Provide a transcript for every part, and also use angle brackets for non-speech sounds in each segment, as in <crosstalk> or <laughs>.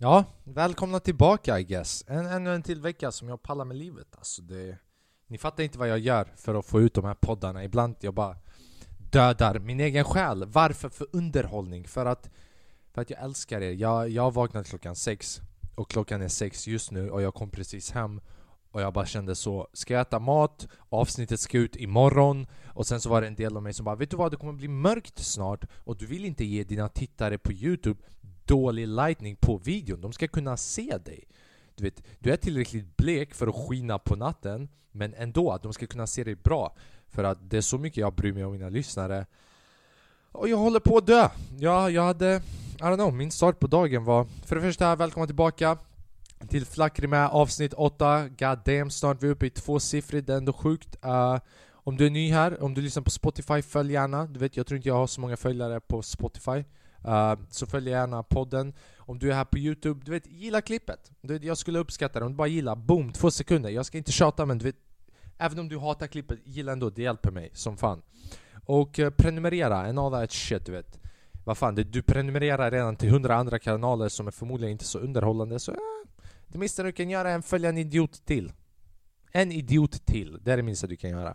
Ja, välkomna tillbaka I guess. En, ännu en till vecka som jag pallar med livet. Alltså det, ni fattar inte vad jag gör för att få ut de här poddarna. Ibland jag bara dödar min egen själ. Varför? För underhållning. För att, för att jag älskar er. Jag, jag vaknade klockan sex och klockan är sex just nu och jag kom precis hem och jag bara kände så, ska jag äta mat? Avsnittet ska ut imorgon Och sen så var det en del av mig som bara Vet du vad? Det kommer bli mörkt snart Och du vill inte ge dina tittare på youtube dålig lightning på videon. De ska kunna se dig. Du vet, du är tillräckligt blek för att skina på natten Men ändå, att de ska kunna se dig bra. För att det är så mycket jag bryr mig om mina lyssnare. Och jag håller på att dö! Jag, jag hade... I don't know, min start på dagen var För det första, välkomna tillbaka till Flackrimä avsnitt 8 God damn, snart vi är uppe i tvåsiffrigt, det är ändå sjukt. Uh, Om du är ny här, om du lyssnar på Spotify, följ gärna. Du vet, jag tror inte jag har så många följare på Spotify uh, Så följ gärna podden. Om du är här på youtube, du vet, gilla klippet. Du vet, Jag skulle uppskatta det om du bara gillar, boom, två sekunder. Jag ska inte tjata men du vet Även om du hatar klippet, gilla ändå, det hjälper mig som fan. Och uh, prenumerera. And all that shit du vet. Vad fan, du prenumererar redan till hundra andra kanaler som är förmodligen inte så underhållande så eh, det minsta du kan göra är att följa en idiot till. En idiot till, det är det minsta du kan göra.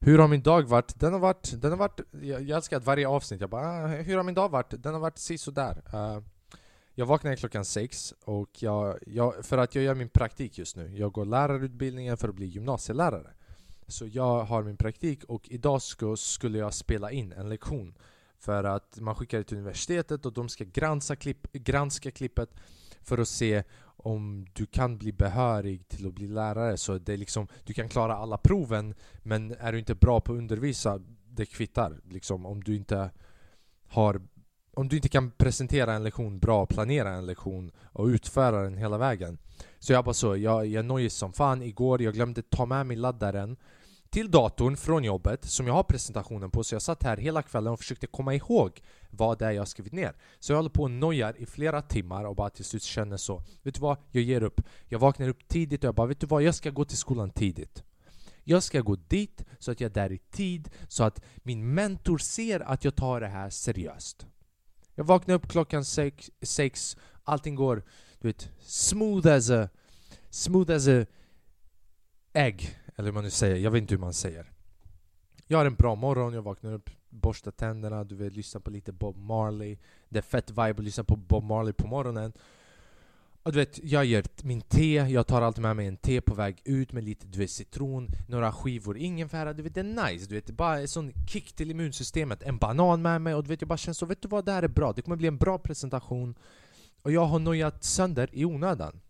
Hur har min dag varit? Den har varit, den har varit jag, älskar att varje avsnitt jag bara ah, Hur har min dag varit? Den har varit sisådär uh, Jag vaknade klockan sex och jag, jag, för att jag gör min praktik just nu Jag går lärarutbildningen för att bli gymnasielärare Så jag har min praktik och idag ska, skulle jag spela in en lektion För att man skickar det till universitetet och de ska granska, klipp, granska klippet för att se om du kan bli behörig till att bli lärare. Så det är liksom, du kan klara alla proven men är du inte bra på att undervisa, det kvittar. Liksom, om du inte har om du inte kan presentera en lektion bra, planera en lektion och utföra den hela vägen. Så jag bara så, jag, jag nojis som fan igår, jag glömde ta med mig laddaren till datorn från jobbet som jag har presentationen på så jag satt här hela kvällen och försökte komma ihåg vad det är jag skrivit ner. Så jag håller på och nojar i flera timmar och bara till slut känner så Vet du vad? Jag ger upp. Jag vaknar upp tidigt och jag bara Vet du vad? Jag ska gå till skolan tidigt. Jag ska gå dit så att jag är där i tid så att min mentor ser att jag tar det här seriöst. Jag vaknar upp klockan sex, sex allting går du vet, smooth as a smooth as a egg eller hur man nu säger, jag vet inte hur man säger. Jag har en bra morgon, jag vaknar upp, borstar tänderna, du vet, lyssnar på lite Bob Marley. Det är fett vibe att lyssna på Bob Marley på morgonen. Och du vet, jag gör min te, jag tar alltid med mig en te på väg ut med lite du vet, citron, några skivor ingefära, du vet det är nice, du vet, bara en sån kick till immunsystemet, en banan med mig och du vet jag bara känner så, vet du vad, det här är bra, det kommer bli en bra presentation. Och jag har nojat sönder i onödan.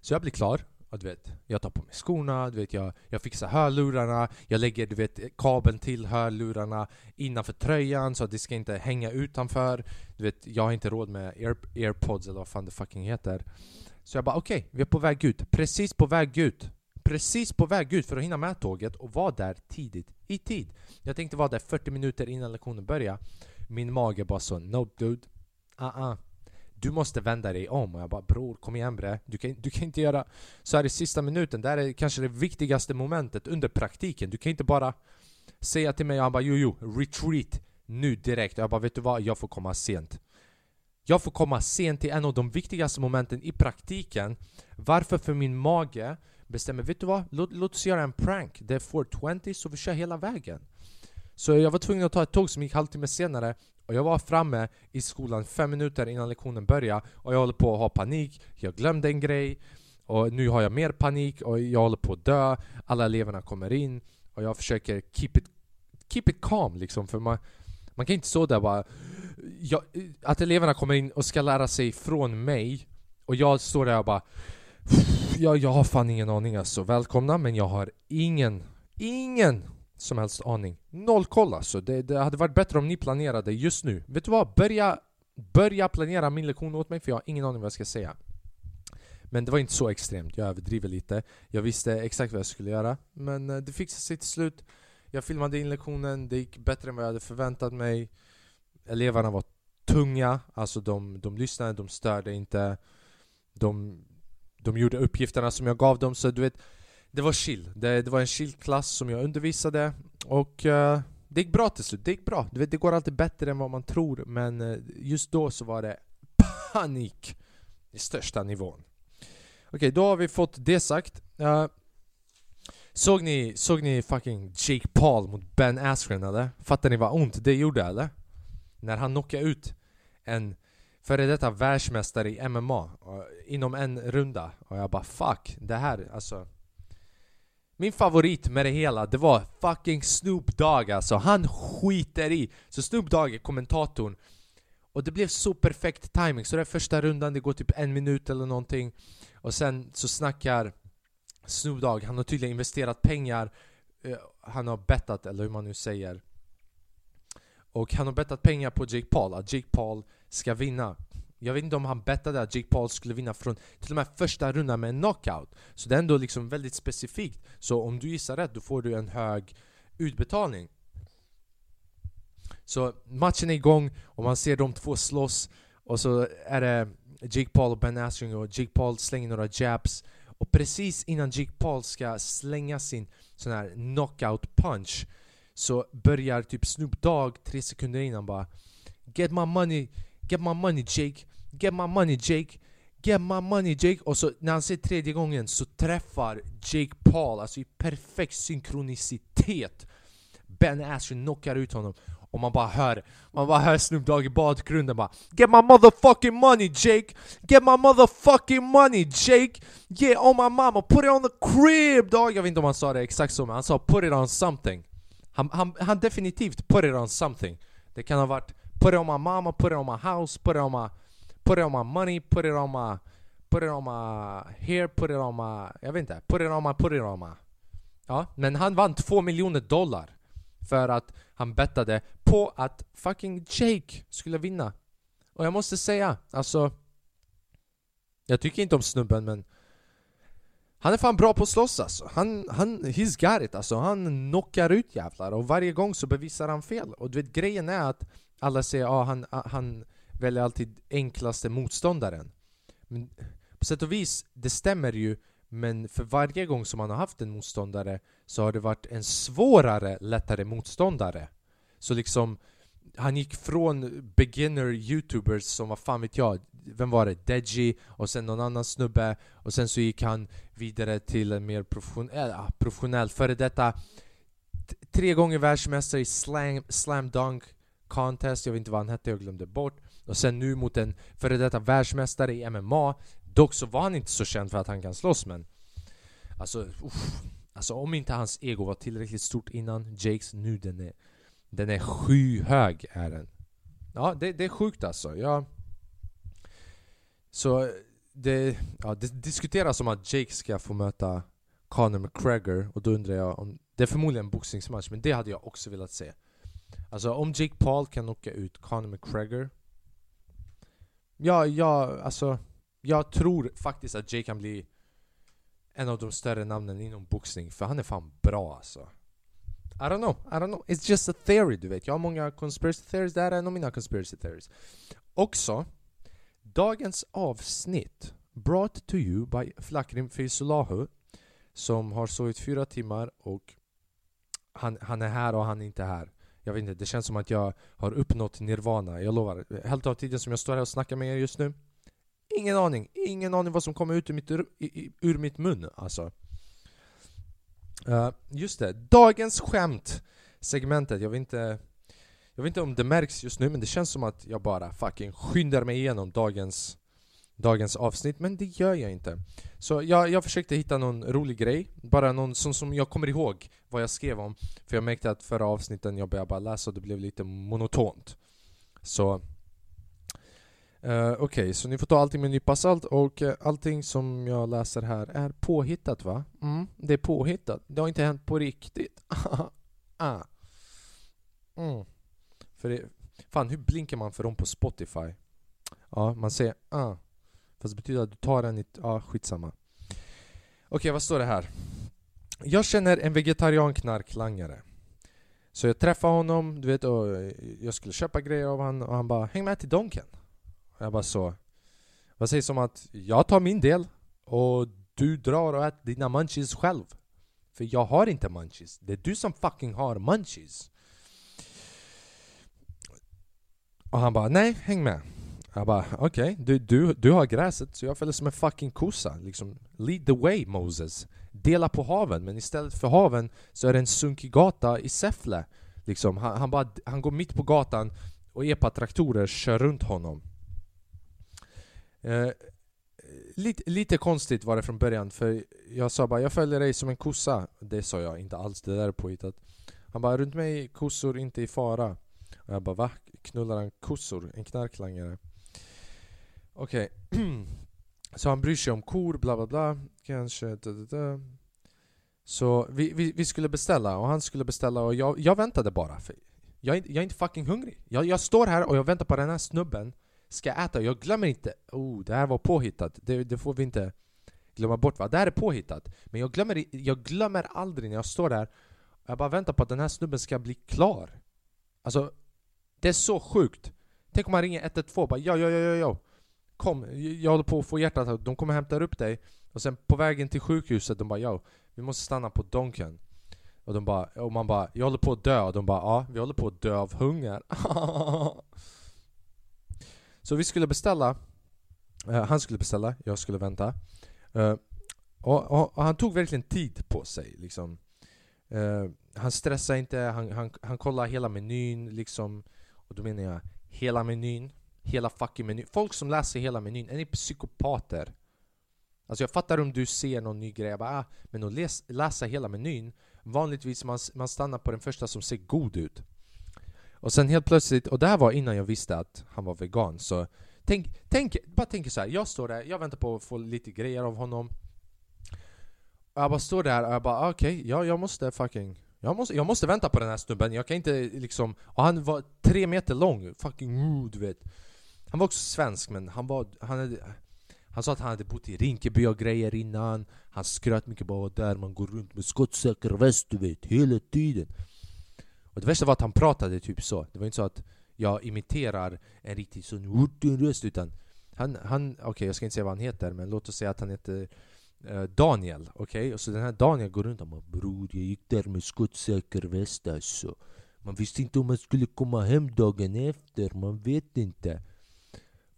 Så jag blir klar, du vet, jag tar på mig skorna, du vet, jag, jag fixar hörlurarna, jag lägger du vet, kabeln till hörlurarna innanför tröjan så att det ska inte hänga utanför. Du vet, jag har inte råd med air, airpods eller vad fan det fucking heter. Så jag bara okej, okay, vi är på väg ut. Precis på väg ut. Precis på väg ut för att hinna med tåget och vara där tidigt. I tid. Jag tänkte vara där 40 minuter innan lektionen börjar. Min mage bara så Nope dude. Uh -uh. Du måste vända dig om. Och jag bara bror, kom igen bre. Du kan, du kan inte göra så här i sista minuten. Det här är kanske det viktigaste momentet under praktiken. Du kan inte bara säga till mig, och han bara jo jo, retreat nu direkt. Och jag bara vet du vad, jag får komma sent. Jag får komma sent till en av de viktigaste momenten i praktiken. Varför? För min mage bestämmer, vet du vad? Låt, låt oss göra en prank. Det är 420 så vi kör hela vägen. Så jag var tvungen att ta ett tåg som gick halvtimme senare och jag var framme i skolan fem minuter innan lektionen började och jag håller på att ha panik, jag glömde en grej och nu har jag mer panik och jag håller på att dö, alla eleverna kommer in och jag försöker keep it, keep it calm liksom för man, man kan inte stå där bara jag, Att eleverna kommer in och ska lära sig från mig. Och jag står där och bara jag, jag har fan ingen aning alltså, välkomna men jag har ingen, ingen som helst aning. Noll koll alltså. Det, det hade varit bättre om ni planerade just nu. Vet du vad? Börja, börja planera min lektion åt mig för jag har ingen aning vad jag ska säga. Men det var inte så extremt, jag överdriver lite. Jag visste exakt vad jag skulle göra. Men eh, det fixade sig till slut. Jag filmade in lektionen, det gick bättre än vad jag hade förväntat mig. Eleverna var tunga, alltså de, de lyssnade, de störde inte. De, de gjorde uppgifterna som jag gav dem, så du vet det var chill. Det, det var en chill-klass som jag undervisade och uh, det gick bra till slut. Det gick bra. Du vet, det går alltid bättre än vad man tror men uh, just då så var det panik i största nivån. Okej, okay, då har vi fått det sagt. Uh, såg, ni, såg ni fucking Jake Paul mot Ben Askren eller? Fattar ni vad ont det gjorde eller? När han knockade ut en före detta världsmästare i MMA uh, inom en runda. Och jag bara fuck, det här alltså min favorit med det hela, det var fucking Snoop Dogg alltså. Han skiter i. Så Snoop Dogg är kommentatorn. Och det blev så perfekt timing. Så det är första rundan, det går typ en minut eller någonting. Och sen så snackar Snoop Dogg, han har tydligen investerat pengar. Eh, han har bettat, eller hur man nu säger. Och han har bettat pengar på Jake Paul, att Jake Paul ska vinna. Jag vet inte om han bettade att Jake Paul skulle vinna från till och med första rundan med en knockout. Så det är ändå liksom väldigt specifikt. Så om du gissar rätt då får du en hög utbetalning. Så matchen är igång och man ser de två slåss och så är det Jake Paul och Ben Askren och Jake Paul slänger några jabs och precis innan Jake Paul ska slänga sin sån här knockout punch så börjar typ Snoop Dogg tre sekunder innan bara Get my money, get my money Jake Get my money Jake Get my money Jake Och så när han säger tredje gången så träffar Jake Paul, alltså i perfekt synkronicitet Ben Askren knockar ut honom och man bara hör, man bara hör Snoop Dogg i bakgrunden bara Get my motherfucking money Jake! Get my motherfucking money Jake! Yeah oh my mama, put it on the crib dog! Jag vet inte om han sa det exakt så men han sa put it on something Han, han, han definitivt put it on something Det kan ha varit put it on my mama, put it on my house, put it on my Put it on my money, put it on my Put it on my hair, put it on my... Jag vet inte. Put it on my, put it on my. Ja, men han vann två miljoner dollar. För att han bettade på att fucking Jake skulle vinna. Och jag måste säga, alltså... Jag tycker inte om snubben men... Han är fan bra på att slåss alltså. Han, han, he's got it alltså. Han knockar ut jävlar och varje gång så bevisar han fel. Och du vet grejen är att alla säger att ah, han, han väljer alltid enklaste motståndaren. Men på sätt och vis, det stämmer ju men för varje gång som man har haft en motståndare så har det varit en svårare, lättare motståndare. Så liksom, han gick från beginner youtubers som, vad fan vet jag, vem var det? Deji och sen någon annan snubbe och sen så gick han vidare till en mer professionell, äh, ah, professionell före detta tre gånger världsmästare i slam, slam dunk contest, jag vet inte vad han hette, jag glömde bort och sen nu mot en före detta världsmästare i MMA Dock så var han inte så känd för att han kan slåss men Alltså, uff, alltså om inte hans ego var tillräckligt stort innan Jakes nu den är Den är skyhög är den. Ja det, det är sjukt alltså, jag Så det, ja, det diskuteras om att Jake ska få möta Conor McGregor och då undrar jag om Det är förmodligen en boxningsmatch men det hade jag också velat se. Alltså om Jake Paul kan knocka ut Conor McGregor Ja, ja, alltså Jag tror faktiskt att Jay kan bli en av de större namnen inom boxning, för han är fan bra alltså. I don't know, I don't know, it's just a theory du vet. Jag har många conspiracy theories, det här är en av mina conspiracy theories. Också, dagens avsnitt brought to you by Flakrim Feysolahu Som har sovit fyra timmar och han, han är här och han är inte här jag vet inte, det känns som att jag har uppnått nirvana, jag lovar. Hälften av tiden som jag står här och snackar med er just nu Ingen aning, ingen aning vad som kommer ut ur mitt, ur mitt mun alltså. Uh, just det, dagens skämt segmentet, jag vet inte Jag vet inte om det märks just nu men det känns som att jag bara fucking skyndar mig igenom dagens Dagens avsnitt, men det gör jag inte Så jag, jag försökte hitta någon rolig grej Bara någon som, som jag kommer ihåg vad jag skrev om För jag märkte att förra avsnitten jag började bara läsa och det blev lite monotont Så Uh, Okej, okay, så ni får ta allting med en nypa salt och uh, allting som jag läser här är påhittat va? Mm, det är påhittat. Det har inte hänt på riktigt. <laughs> ah. mm. För det, fan, hur blinkar man för dem på Spotify? Ja, man säger ah. Fast det betyder att du tar den i... Ja, skitsamma. Okej, okay, vad står det här? Jag känner en vegetarian knarklangare. Så jag träffade honom, du vet, och jag skulle köpa grejer av honom och han bara 'Häng med till Donken' Jag bara så Vad sägs om att jag tar min del och du drar och äter dina munchies själv? För jag har inte munchies, det är du som fucking har munchies Och han bara nej, häng med jag bara okej, okay, du, du, du har gräset så jag följer som en fucking kossa liksom. Lead the way Moses. Dela på haven, men istället för haven så är det en sunkig gata i Säffle liksom, han, han, bara, han går mitt på gatan och epatraktorer kör runt honom. Eh, lite, lite konstigt var det från början för jag sa bara jag följer dig som en kossa. Det sa jag inte alls, det där är påhittat. Han bara runt mig kossor inte i fara. Och jag bara va? Knullar han kossor? En knarklangare? Okej okay. <clears throat> Så han bryr sig om kor, bla bla bla Kanske da, da, da. Så vi, vi, vi, skulle beställa och han skulle beställa och jag, jag väntade bara för jag, jag är inte fucking hungrig jag, jag står här och jag väntar på den här snubben Ska äta, och jag glömmer inte Oh, det här var påhittat, det, det får vi inte glömma bort va? Det här är påhittat Men jag glömmer, jag glömmer aldrig när jag står där och Jag bara väntar på att den här snubben ska bli klar Alltså det är så sjukt. Tänk om man ringer 112 och bara ja, ja, ja, ja, ja. Kom, jag håller på att få hjärtat De kommer hämta upp dig. Och sen på vägen till sjukhuset, de bara ja, vi måste stanna på Donken. Och de bara, och man bara, jag håller på att dö. Och de bara, ja, vi håller på att dö av hunger. <laughs> så vi skulle beställa. Uh, han skulle beställa, jag skulle vänta. Uh, och, och, och, han tog verkligen tid på sig liksom. Uh, han stressade inte, han, han, han kollade hela menyn liksom. Och då menar jag hela menyn, hela fucking menyn. Folk som läser hela menyn, är ni psykopater? Alltså jag fattar om du ser någon ny grej, bara, ah, men att läs, läsa hela menyn Vanligtvis man, man stannar på den första som ser god ut Och sen helt plötsligt, och det här var innan jag visste att han var vegan så Tänk, tänk bara tänk så här, jag står där, jag väntar på att få lite grejer av honom och Jag bara står där och jag bara ah, okej, okay, ja, jag måste fucking jag måste, jag måste vänta på den här snubben, jag kan inte liksom... Och han var tre meter lång, fucking mm, du vet han var också svensk men han var... Han, hade, han sa att han hade bott i Rinkeby och grejer innan Han skröt mycket bara där man går runt med skottsäker väst du vet, hela tiden Och det värsta var att han pratade typ så Det var inte så att jag imiterar en riktig sån röst utan han, han okej okay, jag ska inte säga vad han heter men låt oss säga att han heter Eh, Daniel, okej? Okay? Och så den här Daniel går runt och bara Bror, jag gick där med skottsäker väst alltså Man visste inte om man skulle komma hem dagen efter, man vet inte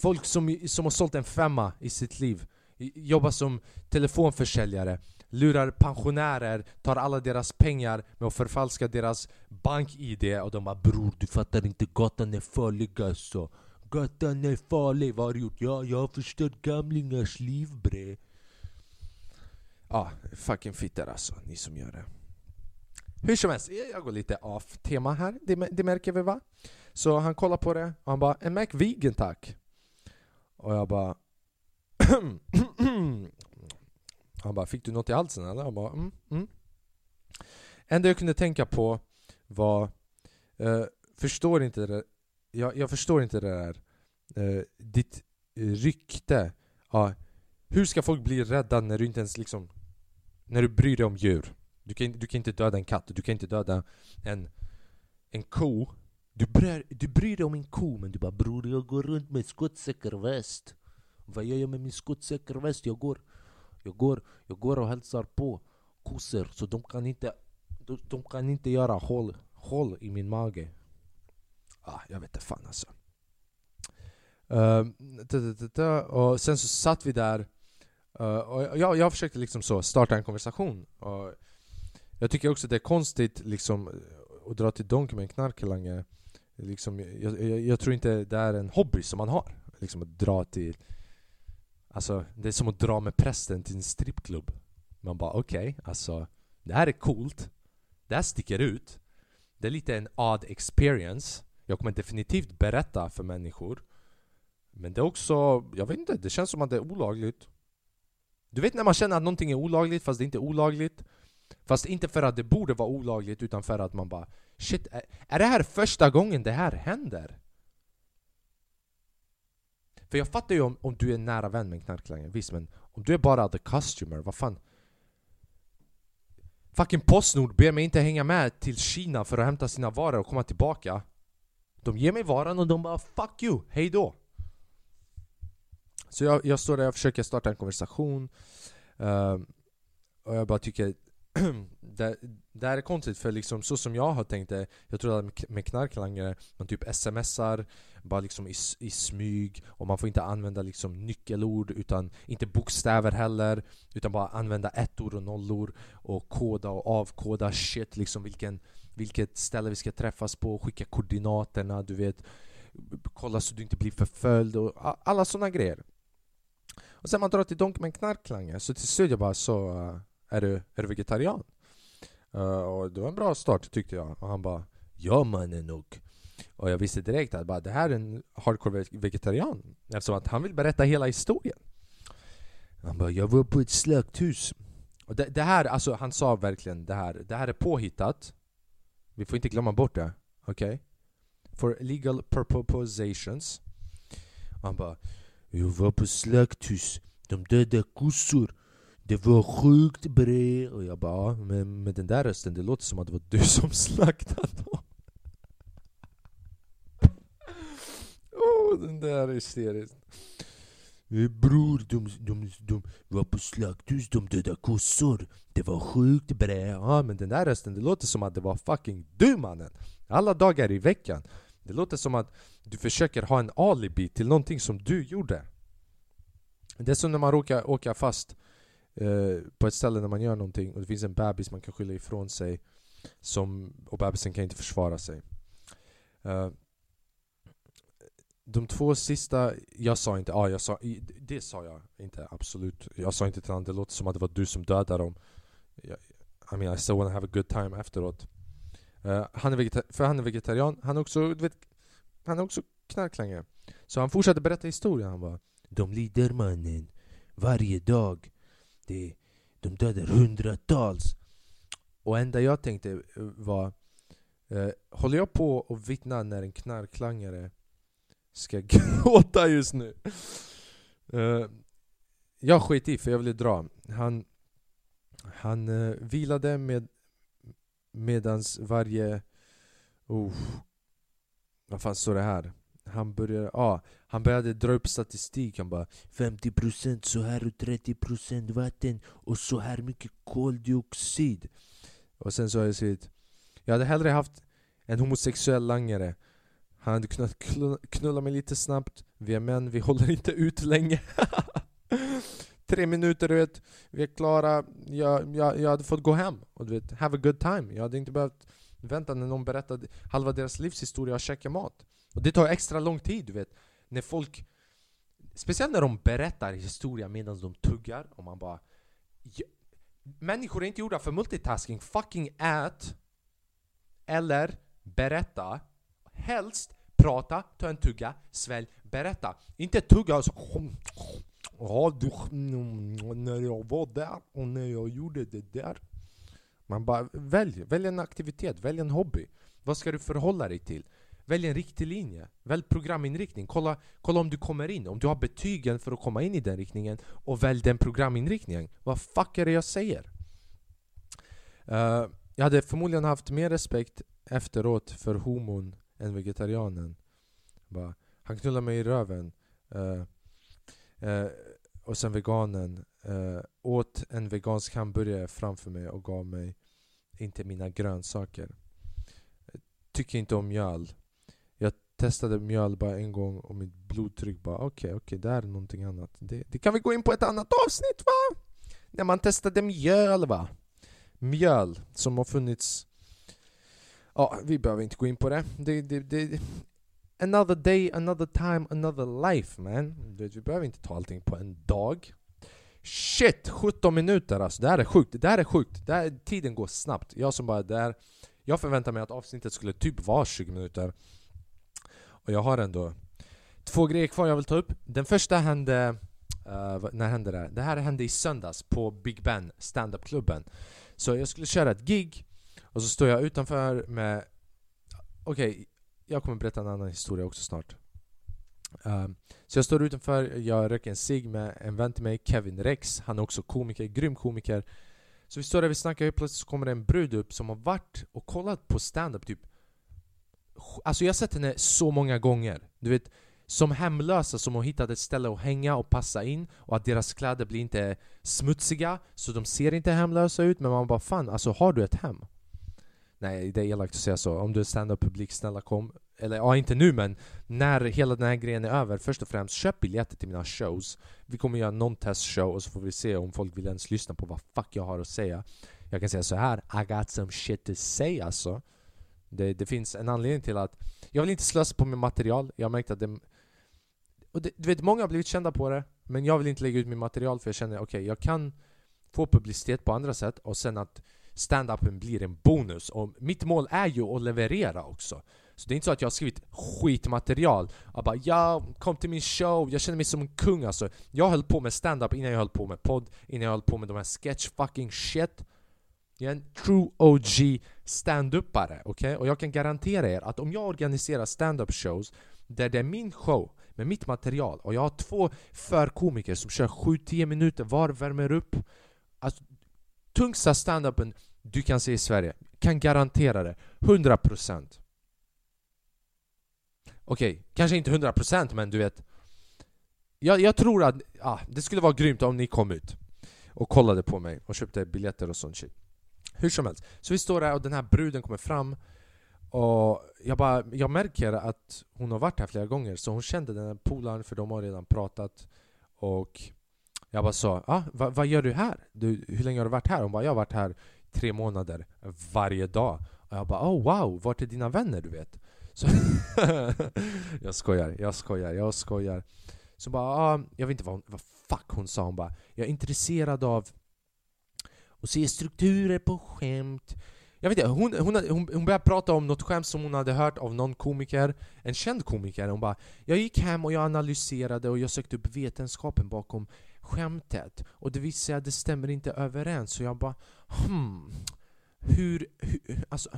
Folk som, som har sålt en femma i sitt liv Jobbar som telefonförsäljare Lurar pensionärer, tar alla deras pengar med att förfalska deras bank-id Och de bara Bror, du fattar inte, gatan är farlig alltså Gatan är farlig, vad har du gjort? Ja, jag har förstört gamlingars liv bre Ja, fucking fitter alltså, ni som gör det. Hur som helst, jag går lite off tema här, det, det märker vi va? Så han kollar på det och han bara 'En Mac vegan tack' Och jag bara <clears throat> Han bara 'Fick du något i halsen eller?' Jag bara mm, mm. Enda jag kunde tänka på var eh, Förstår inte det jag, jag förstår inte det där Eh, Ditt rykte Ja, Hur ska folk bli rädda när du inte ens liksom när du bryr dig om djur Du kan, du kan inte döda en katt, du kan inte döda en, en ko du bryr, du bryr dig om en ko men du bara bror jag går runt med skottsäker väst. Vad gör jag med min skottsäker väst? Jag går, jag går, jag går och hälsar på kossor så de kan inte, de, de kan inte göra hål, hål i min mage. Ah, Jag vet inte fan alltså. Uh, och sen så satt vi där Uh, och jag, jag försökte liksom så starta en konversation och Jag tycker också det är konstigt liksom eh, att dra till Donken med en knarklangare liksom, jag, jag, jag, tror inte det är en hobby som man har Liksom att dra till Alltså det är som att dra med prästen till en strippklubb. Man bara okej, okay, alltså Det här är coolt. Det här sticker ut. Det är lite en odd experience. Jag kommer definitivt berätta för människor. Men det är också, jag vet inte, det känns som att det är olagligt. Du vet när man känner att någonting är olagligt fast det inte är olagligt? Fast inte för att det borde vara olagligt utan för att man bara Shit, är, det här första gången det här händer? För jag fattar ju om, om du är nära vän med en knarklangare, visst men om du är bara the customer, vad fan? Fucking Postnord ber mig inte hänga med till Kina för att hämta sina varor och komma tillbaka De ger mig varan och de bara 'fuck you, hejdå' Så jag, jag står där och försöker starta en konversation uh, Och jag bara tycker <clears throat> det, där här är konstigt för liksom så som jag har tänkt det Jag tror att med knarklangare, man typ smsar bara liksom i, i smyg och man får inte använda liksom nyckelord utan inte bokstäver heller utan bara använda ettor och nollor och koda och avkoda shit liksom vilken, vilket ställe vi ska träffas på, skicka koordinaterna, du vet kolla så du inte blir förföljd och alla sådana grejer. Och sen man drar till donk med en knarklangare så till slut jag bara så uh, är, du, är du vegetarian? Uh, och det var en bra start tyckte jag och han bara Ja mannen nog och jag visste direkt att bara, det här är en hardcore vegetarian Eftersom att han vill berätta hela historien Han bara 'Jag var på ett slakthus' Och det, det, här, alltså han sa verkligen det här Det här är påhittat Vi får inte glömma bort det, okej? Okay? For legal propositions. Och han bara 'Jag var på slakthus De dödade kossor det var sjukt bre Och jag bara, med, med den där rösten, det låter som att det var du som <laughs> slaktade dem den där är hysterisk. Eh, bror, de, de, de var på slakthus, de dödade kossor. Det var sjukt bre. Ja, men den där rösten, det låter som att det var fucking du mannen. Alla dagar i veckan. Det låter som att du försöker ha en alibi till någonting som du gjorde. Det är som när man råkar åka fast eh, på ett ställe när man gör någonting och det finns en bebis man kan skylla ifrån sig som, och bebisen kan inte försvara sig. Eh, de två sista, jag sa inte, ah, jag sa, det sa jag inte absolut. Jag sa inte till honom, det låter som att det var du som dödade dem. I mean I still wanna have a good time efteråt. Uh, han är För han är vegetarian, han är också, du vet, han är också knarklangare. Så han fortsatte berätta historien, han bara De lider mannen, varje dag det, De dödar hundratals Och enda jag tänkte eh, var eh, Håller jag på och vittna när en knarklangare ska <laughs> gråta just nu. Eh, jag skit i för jag ville dra. Han, han eh, vilade med medans varje... Uh, vad fan står det här? Han började, ah, han började dra upp statistik, han bara 50% så här och 30% vatten och så här mycket koldioxid. Och sen så har jag skrivit Jag hade hellre haft en homosexuell langare. Han hade kunnat knulla mig lite snabbt. Vi är män, vi håller inte ut länge. <laughs> Tre minuter du vet, vi är klara. Jag, jag, jag hade fått gå hem. Och du vet, have a good time. Jag hade inte behövt vänta när någon berättade halva deras livshistoria och käka mat. Och det tar extra lång tid du vet När folk Speciellt när de berättar historia medan de tuggar och man bara Människor är inte gjorda för multitasking, fucking ät Eller berätta Helst prata, ta en tugga, svälj, berätta. Inte tugga och så... Ja, du, när jag var där och när jag gjorde det där. Man bara, välj, välj en aktivitet, välj en hobby. Vad ska du förhålla dig till? Välj en riktig linje, välj programinriktning. Kolla, kolla om du kommer in, om du har betygen för att komma in i den riktningen och välj den programinriktningen. Vad fuck är det jag säger? Uh, jag hade förmodligen haft mer respekt efteråt för homon än vegetarianen. Bara, han knullade mig i röven. Uh, uh, och sen veganen uh, åt en vegansk hamburgare framför mig och gav mig inte mina grönsaker. Tycker inte om mjöl. Jag testade mjöl bara en gång och mitt blodtryck bara okej, okay, okej, okay, det här är någonting annat. Det, det, kan vi gå in på ett annat avsnitt va? När man testade mjöl va? Mjöl som har funnits Ja, vi behöver inte gå in på det. det, det, det another day, another time, another life man. Du, Vi behöver inte ta allting på en dag. Shit! 17 minuter alltså, det här är sjukt. Det här är sjukt. Det här, tiden går snabbt. Jag som bara, där, jag förväntar mig att avsnittet skulle typ vara 20 minuter. Och jag har ändå två grejer kvar jag vill ta upp. Den första hände... Uh, när hände det? Det här hände i söndags på Big Ben, standup-klubben. Så jag skulle köra ett gig och så står jag utanför med... Okej, okay, jag kommer berätta en annan historia också snart. Uh, så jag står utanför, jag röker en cigg med en vän till mig, Kevin Rex. Han är också komiker, grym komiker. Så vi står där, vi snackar, och plötsligt så kommer det en brud upp som har varit och kollat på stand-up typ Alltså jag har sett henne så många gånger. Du vet, som hemlösa som har hittat ett ställe att hänga och passa in och att deras kläder blir inte smutsiga så de ser inte hemlösa ut men man bara fan, alltså har du ett hem? Nej, det är elakt att säga så. Om du är stand-up publik, snälla kom. Eller ja, inte nu men när hela den här grejen är över, först och främst köp biljetter till mina shows. Vi kommer göra någon testshow och så får vi se om folk vill ens lyssna på vad fuck jag har att säga. Jag kan säga så här, I got some shit to say alltså. Det, det finns en anledning till att jag vill inte slösa på mitt material. Jag har märkt att det... Och det, du vet, många har blivit kända på det, men jag vill inte lägga ut mitt material för jag känner okej, okay, jag kan få publicitet på andra sätt och sen att stand-upen blir en bonus. Och mitt mål är ju att leverera också. Så det är inte så att jag har skrivit skitmaterial och bara ja, kom till min show, jag känner mig som en kung alltså. Jag höll på med stand-up innan jag höll på med podd, innan jag höll på med de här sketch fucking shit. Jag är en true OG stand-upare, okej? Okay? Och jag kan garantera er att om jag organiserar stand-up shows där det är min show med mitt material och jag har två förkomiker som kör 7-10 minuter var, värmer upp. Alltså, tungsta stand-upen du kan se i Sverige. Kan garantera det. 100% Okej, okay, kanske inte 100% men du vet jag, jag tror att ah, det skulle vara grymt om ni kom ut och kollade på mig och köpte biljetter och sånt shit hur som helst, så vi står där och den här bruden kommer fram och jag, bara, jag märker att hon har varit här flera gånger så hon kände den här polaren för de har redan pratat och jag bara sa ah, vad, vad gör du här? Du, hur länge har du varit här? Hon bara jag har varit här tre månader varje dag och jag bara oh wow, vart är dina vänner du vet? Så <laughs> jag skojar, jag skojar, jag skojar Så bara ah, jag vet inte vad, hon, vad fuck hon sa hon bara Jag är intresserad av och se strukturer på skämt. Jag vet inte, hon, hon, hon, hon började prata om något skämt som hon hade hört av någon komiker, en känd komiker. Hon bara Jag gick hem och jag analyserade och jag sökte upp vetenskapen bakom skämtet och det visade sig att det stämmer inte överens. Så jag bara hmm, hur, hur alltså,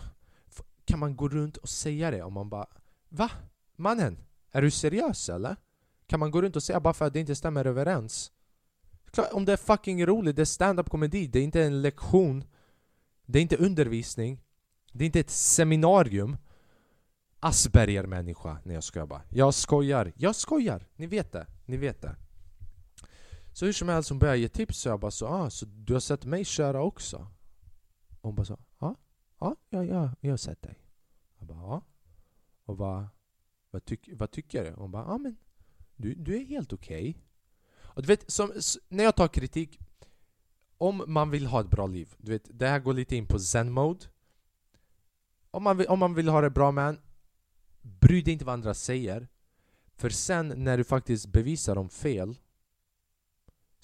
kan man gå runt och säga det? Och man bara Va? Mannen? Är du seriös eller? Kan man gå runt och säga bara för att det inte stämmer överens? Om det är fucking roligt, det är stand-up komedi, det är inte en lektion. Det är inte undervisning. Det är inte ett seminarium. Asperger-människa Nej jag skojar bara. Jag skojar, jag skojar! Ni vet det, ni vet det. Så hur som helst, hon började ge tips så jag bara så ah, så du har sett mig köra också? hon bara så ja, ja, ja, ja, jag har sett dig. Jag bara ja. Och vad, vad, tyck, vad tycker du? Hon bara ja men du, du är helt okej. okay. Och du vet, som, när jag tar kritik Om man vill ha ett bra liv, du vet, det här går lite in på zen-mode om man, vill, om man vill ha det bra man Bry dig inte vad andra säger För sen när du faktiskt bevisar dem fel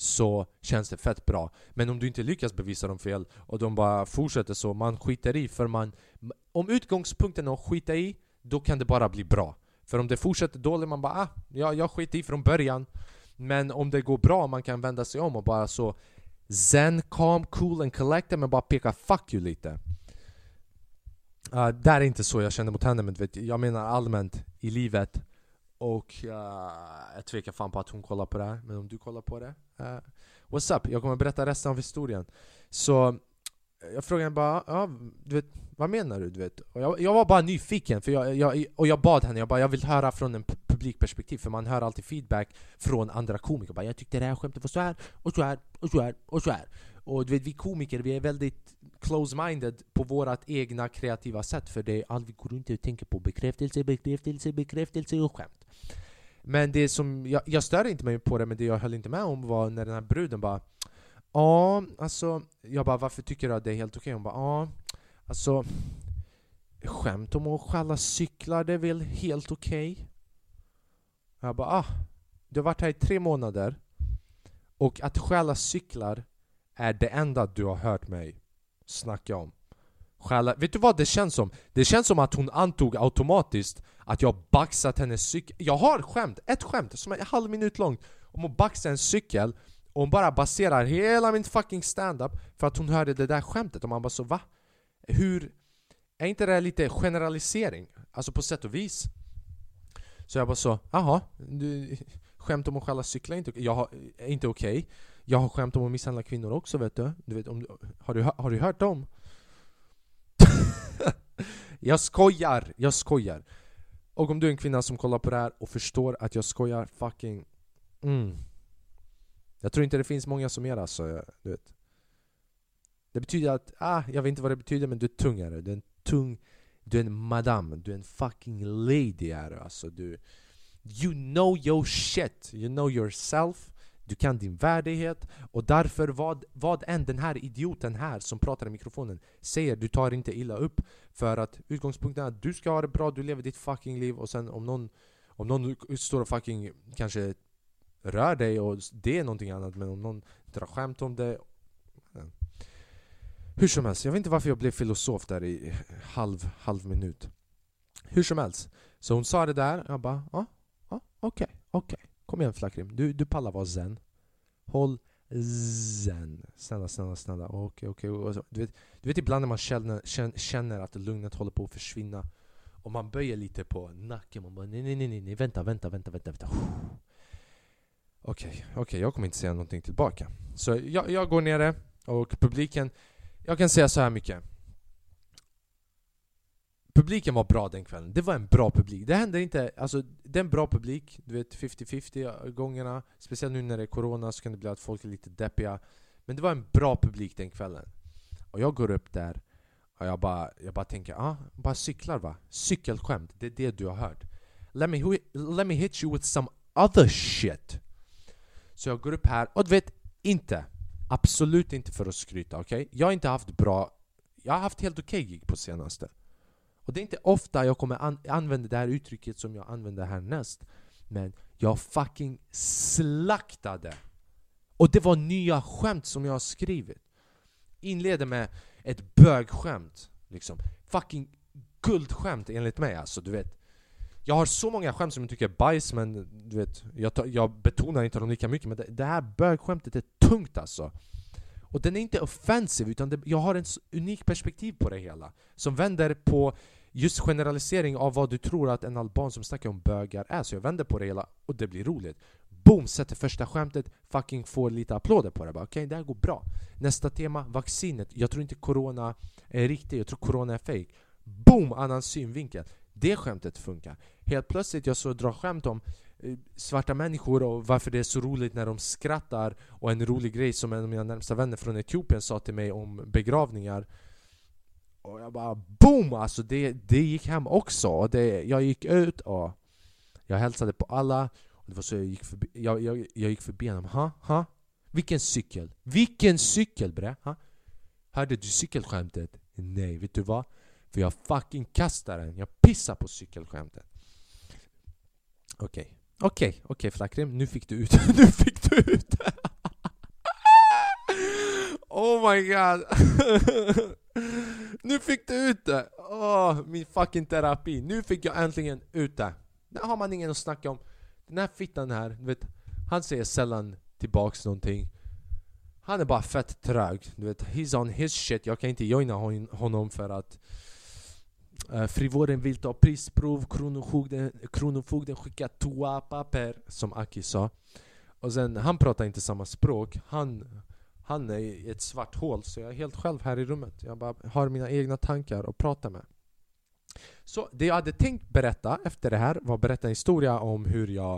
så känns det fett bra. Men om du inte lyckas bevisa dem fel och de bara fortsätter så, man skiter i för man... Om utgångspunkten är att skita i, då kan det bara bli bra. För om det fortsätter dåligt, man bara ah, ja, jag skiter i från början. Men om det går bra, man kan vända sig om och bara så Zen, calm, cool and collected men bara peka 'fuck you' lite uh, Det är inte så jag känner mot henne men vet, jag menar allmänt i livet Och uh, jag tvekar fan på att hon kollar på det här, men om du kollar på det uh, What's up? Jag kommer berätta resten av historien Så jag frågade henne bara, ja, du vet, vad menar du? du vet? Och jag, jag var bara nyfiken, för jag, jag, och jag bad henne, jag bara, jag vill höra från en publikperspektiv För man hör alltid feedback från andra komiker bara, Jag tyckte det här skämtet var så här, och så här, och så här, och så här Och du vet, vi komiker, vi är väldigt close-minded på vårt egna kreativa sätt För det är allt vi går runt och tänker på bekräftelse, bekräftelse, bekräftelse och skämt Men det som, jag, jag stör inte mig på det, men det jag höll inte med om var när den här bruden bara Ja, alltså, jag bara varför tycker du att det är helt okej? Okay? Hon bara ja, alltså Skämt om att stjäla cyklar, det är väl helt okej? Okay? Jag bara ah, du har varit här i tre månader och att stjäla cyklar är det enda du har hört mig snacka om. Stjäla, vet du vad det känns som? Det känns som att hon antog automatiskt att jag baxat hennes cykel. Jag har skämt, ett skämt som är en halv minut långt om att baxa en cykel och hon bara baserar hela min fucking stand-up för att hon hörde det där skämtet och man bara så va? Hur... Är inte det lite generalisering? Alltså på sätt och vis så jag bara så, jaha, du, skämt om att stjäla cyklar är inte, jag är inte okej okay. Jag har skämt om att misshandla kvinnor också vet du, du vet, om, har, du har du hört dem? <laughs> jag skojar, jag skojar Och om du är en kvinna som kollar på det här och förstår att jag skojar fucking... Mm. Jag tror inte det finns många som gör det alltså, du vet. Det betyder att, ah, jag vet inte vad det betyder men du är tungare. Du är en tung, du är en madam, du är en fucking lady är du alltså. Du, you know your shit, you know yourself. Du kan din värdighet och därför vad, vad än den här idioten här som pratar i mikrofonen säger, du tar inte illa upp. För att utgångspunkten är att du ska ha det bra, du lever ditt fucking liv och sen om någon, om någon står och fucking kanske rör dig och det är någonting annat men om någon drar skämt om det hur som helst, jag vet inte varför jag blev filosof där i halv, halv minut Hur som helst, så hon sa det där, jag bara ja, ja okej, okay, okej okay. Kom igen Flakrim, du, du pallar vara zen Håll zen Snälla, snälla, snälla, okej, okay, okej du, vet, du vet ibland när man känner, känner att lugnet håller på att försvinna och man böjer lite på nacken, man bara nej, nej, nej, nej, vänta, vänta, vänta, vänta, vänta. Okej, okay, okej, okay, jag kommer inte säga någonting tillbaka. Så jag, jag går nere och publiken, jag kan säga så här mycket. Publiken var bra den kvällen, det var en bra publik. Det händer inte, alltså det är en bra publik, du vet 50-50 gångerna. Speciellt nu när det är Corona så kan det bli att folk är lite deppiga. Men det var en bra publik den kvällen. Och jag går upp där och jag bara, jag bara tänker, ah, bara cyklar va? Cykelskämt, det är det du har hört. Let me, let me hit you with some other shit. Så jag går upp här och du vet, inte. Absolut inte för att skryta, okej? Okay? Jag har inte haft bra... Jag har haft helt okej okay gig på senaste. Och det är inte ofta jag kommer an använda det här uttrycket som jag använder härnäst. Men jag fucking slaktade! Och det var nya skämt som jag har skrivit. Inleder med ett bögskämt. Liksom. Fucking guldskämt enligt mig alltså, du vet. Jag har så många skämt som jag tycker är bajs men du vet, jag, jag betonar inte dem lika mycket men det, det här bögskämtet är tungt alltså. Och den är inte offensiv utan det, jag har en unik perspektiv på det hela. Som vänder på just generalisering av vad du tror att en alban som snackar om bögar är. Så jag vänder på det hela och det blir roligt. Boom! Sätter första skämtet, fucking får lite applåder på det. Okej, okay, det här går bra. Nästa tema, vaccinet. Jag tror inte corona är riktigt, jag tror corona är fake. Boom! Annan synvinkel. Det skämtet funkar. Helt plötsligt jag så drar skämt om eh, svarta människor och varför det är så roligt när de skrattar och en rolig grej som en av mina närmsta vänner från Etiopien sa till mig om begravningar och jag bara BOOM! Alltså det, det gick hem också. Det, jag gick ut och jag hälsade på alla. Och det var så jag gick förbi, jag, jag, jag gick förbi honom. Ha? Ha? Vilken cykel? Vilken cykel bre? Ha? Hörde du cykelskämtet? Nej, vet du vad? För jag fucking kastar den. Jag pissar på cykelskämtet. Okej. Okay. Okej, okay, okej okay, Flackrim. Nu fick du ut <laughs> Nu fick du ut Oh my god! <laughs> nu fick du ut det! oh, min fucking terapi. Nu fick jag äntligen ut det. Där har man ingen att snacka om. Den här fittan här, du vet, han säger sällan tillbaks någonting. Han är bara fett trög. Du vet, he's on his shit. Jag kan inte joina honom för att Eh, frivården vill ta prisprov, kronofogden, kronofogden skickar toapapper, som Aki sa. Och sen, han pratar inte samma språk. Han han är i ett svart hål så jag är helt själv här i rummet. Jag bara har mina egna tankar att prata med. Så det jag hade tänkt berätta efter det här var att berätta en historia om hur jag,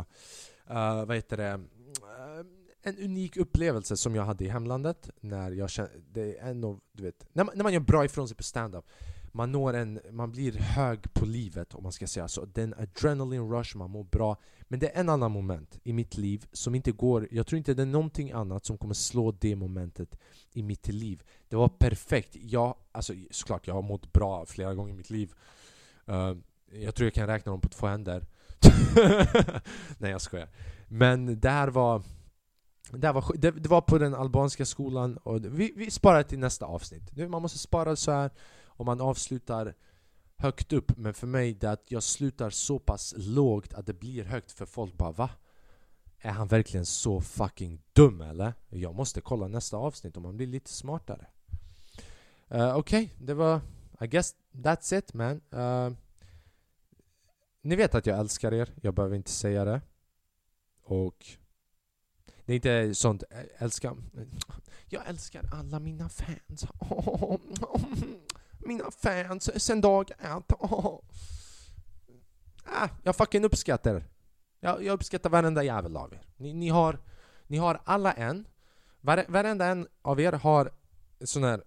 uh, vad heter det, uh, en unik upplevelse som jag hade i hemlandet när jag kände, det är en av, du vet, när man, när man gör bra ifrån sig på stand-up man når en, man blir hög på livet om man ska säga så. Den adrenaline rush, man mår bra. Men det är en annan moment i mitt liv som inte går, jag tror inte det är någonting annat som kommer slå det momentet i mitt liv. Det var perfekt. Jag, alltså såklart, jag har mått bra flera gånger i mitt liv. Uh, jag tror jag kan räkna dem på två händer. <laughs> Nej jag skojar. Men det här var det, var, det, det var på den albanska skolan och vi, vi sparar till nästa avsnitt. Man måste spara så här om man avslutar högt upp Men för mig det är att jag slutar så pass lågt att det blir högt för folk bara va? Är han verkligen så fucking dum eller? Jag måste kolla nästa avsnitt om han blir lite smartare uh, Okej, okay, det var... I guess that's it man uh, Ni vet att jag älskar er, jag behöver inte säga det Och det är inte sånt, eh, älskar... Jag älskar alla mina fans. <laughs> mina fans sen dag ett. Oh. <laughs> ah, jag fucking uppskattar. Jag, jag uppskattar varenda jävel av er. Ni, ni, har, ni har alla en. Vare, varenda en av er har sån här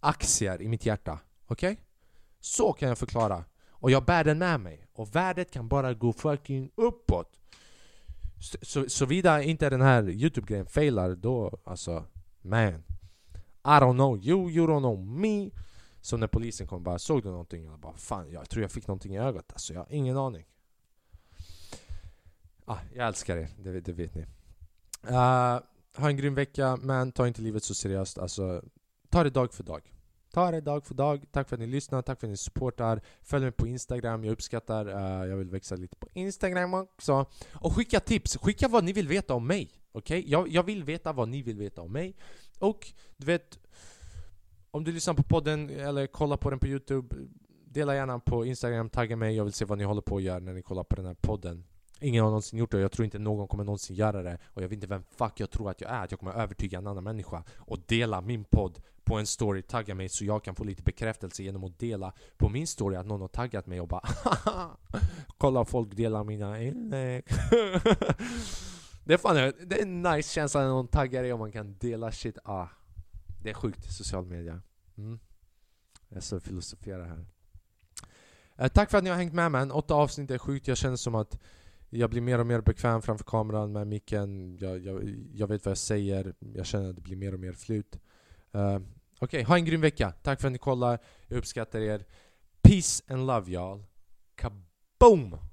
aktier i mitt hjärta. Okej? Okay? Så kan jag förklara. Och jag bär den med mig. Och värdet kan bara gå fucking uppåt. Så, såvida inte den här youtube-grejen failar då, alltså, man. I don't know you, you don't know me. Så när polisen kom bara, såg du någonting? Jag bara, fan jag tror jag fick någonting i ögat alltså, jag har ingen aning. Ah, jag älskar er, det, det vet ni. Uh, ha en grym vecka, men ta inte livet så seriöst. Alltså, ta det dag för dag. Ta det dag för dag. Tack för att ni lyssnar, tack för att ni supportar. Följ mig på Instagram, jag uppskattar. Uh, jag vill växa lite på Instagram också. Och skicka tips, skicka vad ni vill veta om mig. Okej? Okay? Jag, jag vill veta vad ni vill veta om mig. Och du vet, om du lyssnar på podden eller kollar på den på Youtube, dela gärna på Instagram, tagga mig. Jag vill se vad ni håller på att göra när ni kollar på den här podden. Ingen har någonsin gjort det och jag tror inte någon kommer någonsin göra det. Och jag vet inte vem fuck jag tror att jag är, att jag kommer övertyga en annan människa och dela min podd på en story, tagga mig så jag kan få lite bekräftelse genom att dela på min story att någon har taggat mig och bara Kolla folk delar mina inlägg <laughs> Det är fan det är en nice känsla när någon taggar dig och man kan dela shit ah, det är sjukt, social media mm. Jag så filosoferar här eh, Tack för att ni har hängt med mig. åtta avsnitt är sjukt, jag känner som att jag blir mer och mer bekväm framför kameran med micken jag, jag, jag vet vad jag säger, jag känner att det blir mer och mer flut uh, eh, Okej, okay, ha en grym vecka. Tack för att ni kollar. Jag uppskattar er. Peace and love y'all. Kaboom!